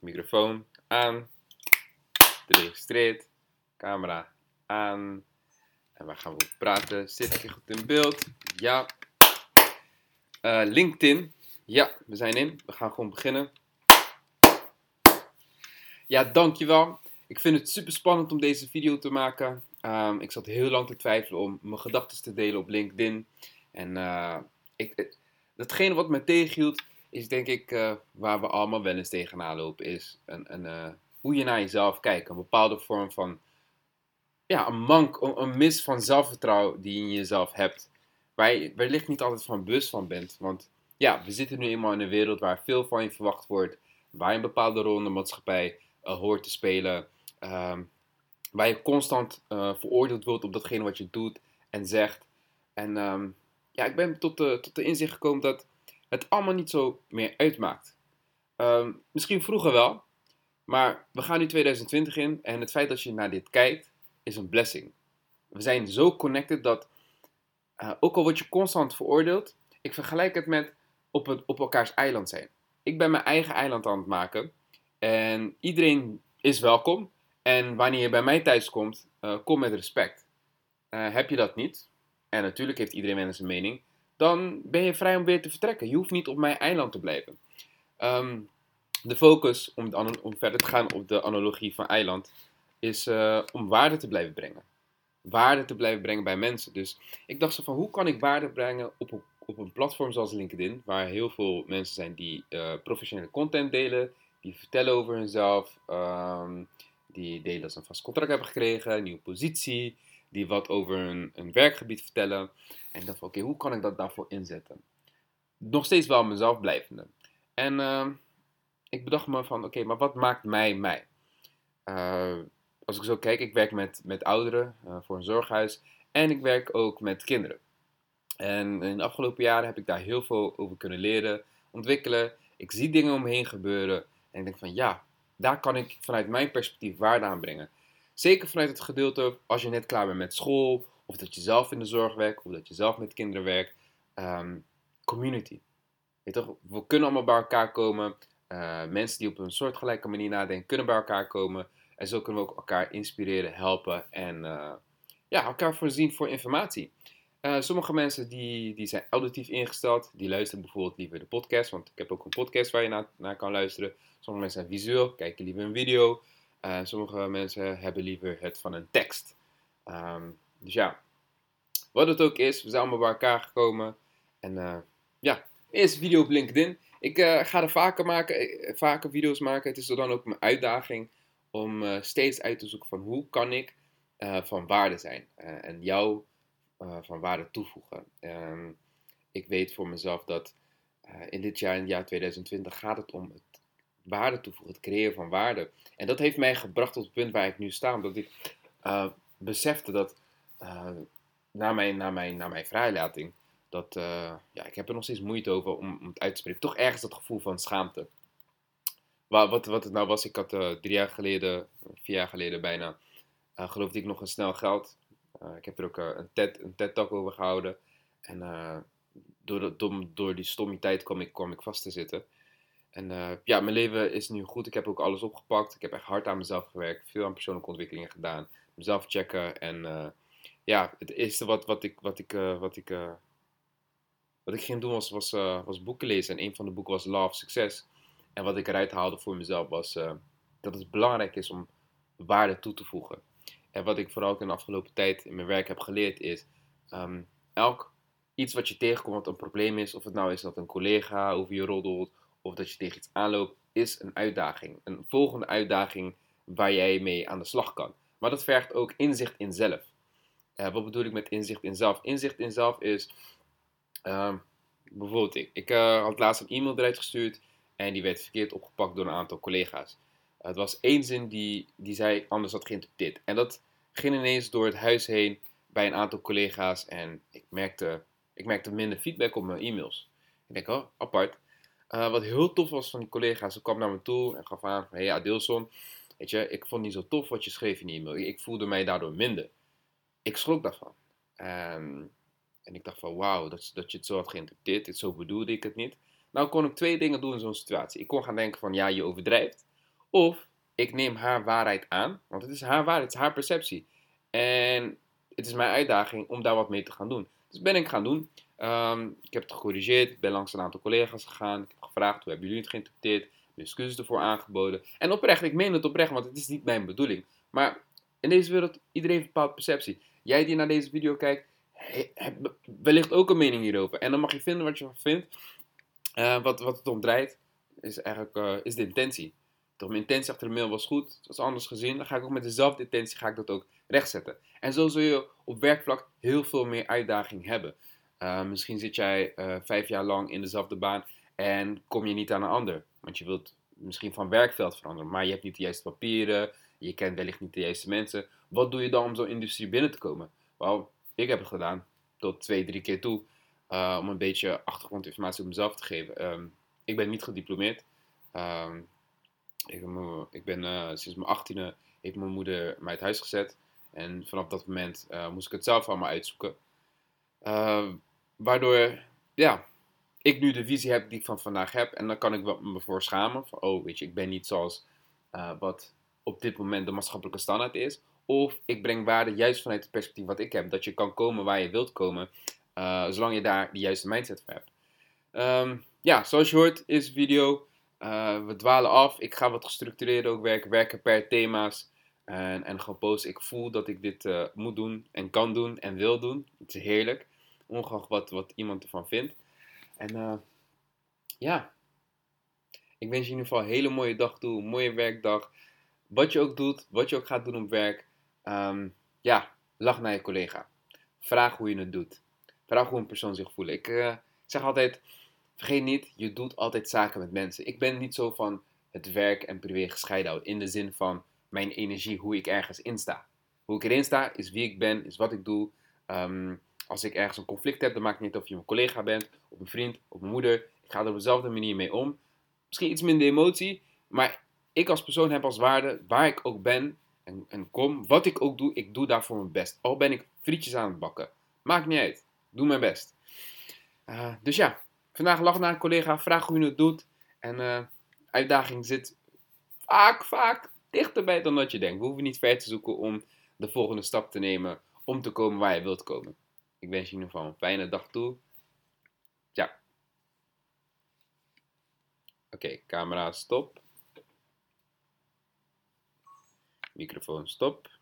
microfoon aan, geregistreerd, camera aan. En waar gaan we praten? Zit ik goed in beeld? Ja. Eh, LinkedIn. Ja, we zijn in. We gaan gewoon beginnen. Ja, dankjewel. Ik vind het super spannend om deze video te maken. Ehm, ik zat heel lang te twijfelen om mijn gedachten te delen op LinkedIn. En uh, ik, datgene wat me tegenhield, is denk ik uh, waar we allemaal wel eens tegenaan lopen. Is een, een, uh, hoe je naar jezelf kijkt. Een bepaalde vorm van, ja, een mank, een, mis van zelfvertrouwen die je in jezelf hebt. Waar je wellicht niet altijd van bewust van bent. Want ja, we zitten nu eenmaal in een wereld waar veel van je verwacht wordt. Waar je een bepaalde rol in de maatschappij hoort te spelen. Um, waar je constant veroordeeld wordt op datgene wat je doet en zegt. En um, ja, ik ben tot de, tot de inzicht gekomen dat het allemaal niet zo meer uitmaakt. Um, misschien vroeger wel, maar we gaan nu 2020 in en het feit dat je naar dit kijkt is een blessing. We zijn zo connected dat, uh, ook al word je constant veroordeeld, ik vergelijk het met op, het, op elkaars eiland zijn. Ik ben mijn eigen eiland aan het maken en iedereen is welkom. En wanneer je bij mij thuis komt, uh, kom met respect. Uh, heb je dat niet, en natuurlijk heeft iedereen wel zijn mening, dan ben je vrij om weer te vertrekken. Je hoeft niet op mijn eiland te blijven. Um, de focus, om, om, verder te gaan op de analogie van eiland, is uh, om waarde te blijven brengen. Waarde te blijven brengen bij mensen. Dus ik dacht zo van, hoe kan ik waarde brengen op, op, op een platform zoals LinkedIn, waar heel veel mensen zijn die professionele content delen, die vertellen over hunzelf, um, die delen dat ze een vast contract hebben gekregen, een nieuwe positie, die wat over hun, werkgebied vertellen. En dacht van, oké, hoe kan ik dat daarvoor inzetten? Nog steeds wel mezelf blijvende. En uh, ik bedacht me van, oké, maar wat maakt mij mij? Uh, als ik zo kijk, ik werk met, met ouderen uh, voor een zorghuis en ik werk ook met kinderen. En in de afgelopen jaren heb ik daar heel veel over kunnen leren, ontwikkelen. Ik zie dingen om me heen gebeuren en ik denk van, ja, daar kan ik vanuit mijn perspectief waarde aan brengen. Zeker vanuit het gedeelte als je net klaar bent met school, of dat je zelf in de zorg werkt, of dat je zelf met kinderen werkt. Um, community. Toch? We kunnen allemaal bij elkaar komen. Uh, mensen die op een soortgelijke manier nadenken, kunnen bij elkaar komen. En zo kunnen we ook elkaar inspireren, helpen en uh, ja, elkaar voorzien voor informatie. Uh, sommige mensen die, die zijn auditief ingesteld, die luisteren bijvoorbeeld liever de podcast, want ik heb ook een podcast waar je naar, naar kan luisteren. Sommige mensen zijn visueel, kijken liever een video. Uh, sommige mensen hebben liever het van een tekst. Um, dus ja, wat het ook is, we zijn allemaal bij elkaar gekomen. En uh, ja, eerste video op LinkedIn. Ik uh, ga er vaker, maken, vaker video's maken. Het is dan ook mijn uitdaging om steeds uit te zoeken van hoe kan ik van waarde zijn. en jou van waarde toevoegen. Um, ik weet voor mezelf dat in dit jaar, in het jaar 2020, gaat het om het waarde toevoegen, het creëren van waarde. En dat heeft mij gebracht tot het punt waar ik nu sta, omdat ik uh, besefte dat uh, na, mijn, na, mijn, na mijn vrijlating, dat uh, ja, ik heb er nog steeds moeite over om, om, het uit te spreken. Toch ergens dat gevoel van schaamte. Wat, wat, wat het nou was, ik had drie jaar geleden, vier jaar geleden bijna, geloofde ik nog een snel geld. ik heb er ook een TED, een TED Talk over gehouden. En door, door, door die stommiteit kwam ik, kwam ik vast te zitten. En uh, ja, mijn leven is nu goed. Ik heb ook alles opgepakt. Ik heb echt hard aan mezelf gewerkt. Veel aan persoonlijke ontwikkelingen gedaan. Mezelf checken. En uh, ja, het eerste wat, wat ik, wat ik, uh, wat ik, wat ik ging doen was, was, was boeken lezen. En een van de boeken was Love Success. En wat ik eruit haalde voor mezelf was dat het belangrijk is om waarde toe te voegen. En wat ik vooral in de afgelopen tijd in mijn werk heb geleerd is... Um, elk iets wat je tegenkomt wat een probleem is, of het nou is dat een collega over je roddelt of dat je tegen iets aanloopt, is een uitdaging. Een volgende uitdaging waar jij mee aan de slag kan. Maar dat vergt ook inzicht in zelf. Uh, wat bedoel ik met inzicht in zelf? Inzicht in zelf is, uh, bijvoorbeeld ik, ik uh, had laatst een e-mail eruit gestuurd en die werd verkeerd opgepakt door een aantal collega's. het was één zin die, die zei anders had geïnterpreteerd. En dat ging ineens door het huis heen bij een aantal collega's en ik merkte, ik merkte minder feedback op mijn e-mails. Ik denk, oh, apart. Uh, wat heel tof was van die collega's, ze kwam naar me toe en gaf aan: Hey Adilson, weet je, ik vond niet zo tof wat je schreef in die e-mail. Ik voelde mij daardoor minder. Ik schrok daarvan. En ik dacht van wauw, dat, dat je het zo had geïnterpreteerd. Zo bedoelde ik het niet. Nou kon ik twee dingen doen in zo'n situatie. Ik kon gaan denken van ja, je overdrijft. Of ik neem haar waarheid aan, want het is haar waarheid, het is haar perceptie. En het is mijn uitdaging om daar wat mee te gaan doen. Dus ben ik gaan doen. Ehm, ik heb het gecorrigeerd, ben langs een aantal collega's gegaan. Ik heb gevraagd, hoe hebben jullie het geïnterpreteerd? Excuses ervoor aangeboden. En oprecht, ik meen het oprecht, want het is niet mijn bedoeling. Maar in deze wereld, iedereen heeft een bepaalde perceptie. Jij die naar deze video kijkt, hebt wellicht ook een mening hierover. En dan mag je vinden wat je vindt. Uh, wat, wat het om draait, is eigenlijk uh, is de intentie. Toch, mijn intentie achter de mail was goed, het was anders gezien. Dan ga ik ook met dezelfde intentie ga ik dat ook rechtzetten. En zo zul je op werkvlak heel veel meer uitdaging hebben. Uh, misschien zit jij vijf jaar lang in dezelfde baan en kom je niet aan een ander. Want je wilt misschien van werkveld veranderen, maar je hebt niet de juiste papieren, je kent wellicht niet de juiste mensen. Wat doe je dan om zo'n industrie binnen te komen? Wel, ik heb het gedaan, tot twee, drie keer toe, uh, om een beetje achtergrondinformatie op mezelf te geven. Um, ik ben niet gediplomeerd. Um, ik, ben sinds mijn achttiende heeft mijn moeder mij uit huis gezet. En vanaf dat moment moest ik het zelf allemaal uitzoeken. Waardoor, ja, ik nu de visie heb die ik van vandaag heb. En dan kan ik me voor schamen. Van, oh, weet je, ik ben niet zoals uh, wat op dit moment de maatschappelijke standaard is. Of ik breng waarde juist vanuit het perspectief wat ik heb. Dat je kan komen waar je wilt komen. Uh, zolang je daar de juiste mindset voor hebt. Um, ja, zoals je hoort is de video. Uh, we dwalen af. Ik ga wat gestructureerd ook werken. Werken per thema's. En, en gewoon. Ik voel dat ik dit moet doen. En kan doen. En wil doen. Het is heerlijk. Ongeacht wat, wat iemand ervan vindt. En uh, ja, ik wens je in ieder geval een hele mooie dag toe, een mooie werkdag. Wat je ook doet, wat je ook gaat doen op werk. Um, ja, lach naar je collega. Vraag hoe je het doet. Vraag hoe een persoon zich voelt. Ik uh, zeg altijd, vergeet niet, je doet altijd zaken met mensen. Ik ben niet zo van het werk en privé gescheiden houden. In de zin van mijn energie, hoe ik ergens in sta. Hoe ik erin sta, is wie ik ben, is wat ik doe. Um, als ik ergens een conflict heb, dan maakt niet of je mijn collega bent, of een vriend, of mijn moeder. Ik ga er op dezelfde manier mee om. Misschien iets minder emotie, maar ik als persoon heb als waarde, waar ik ook ben en, en kom, wat ik ook doe, ik doe daarvoor mijn best. Al ben ik frietjes aan het bakken. Maakt niet uit. Doe mijn best. Uh, dus ja, vandaag lach naar een collega, vraag hoe je het doet. En uh, uitdaging zit vaak, vaak dichterbij dan dat je denkt. We hoeven niet ver te zoeken om de volgende stap te nemen om te komen waar je wilt komen. Ik wens je in ieder geval een fijne dag toe. Ja. Oké, camera stop. Microfoon stop.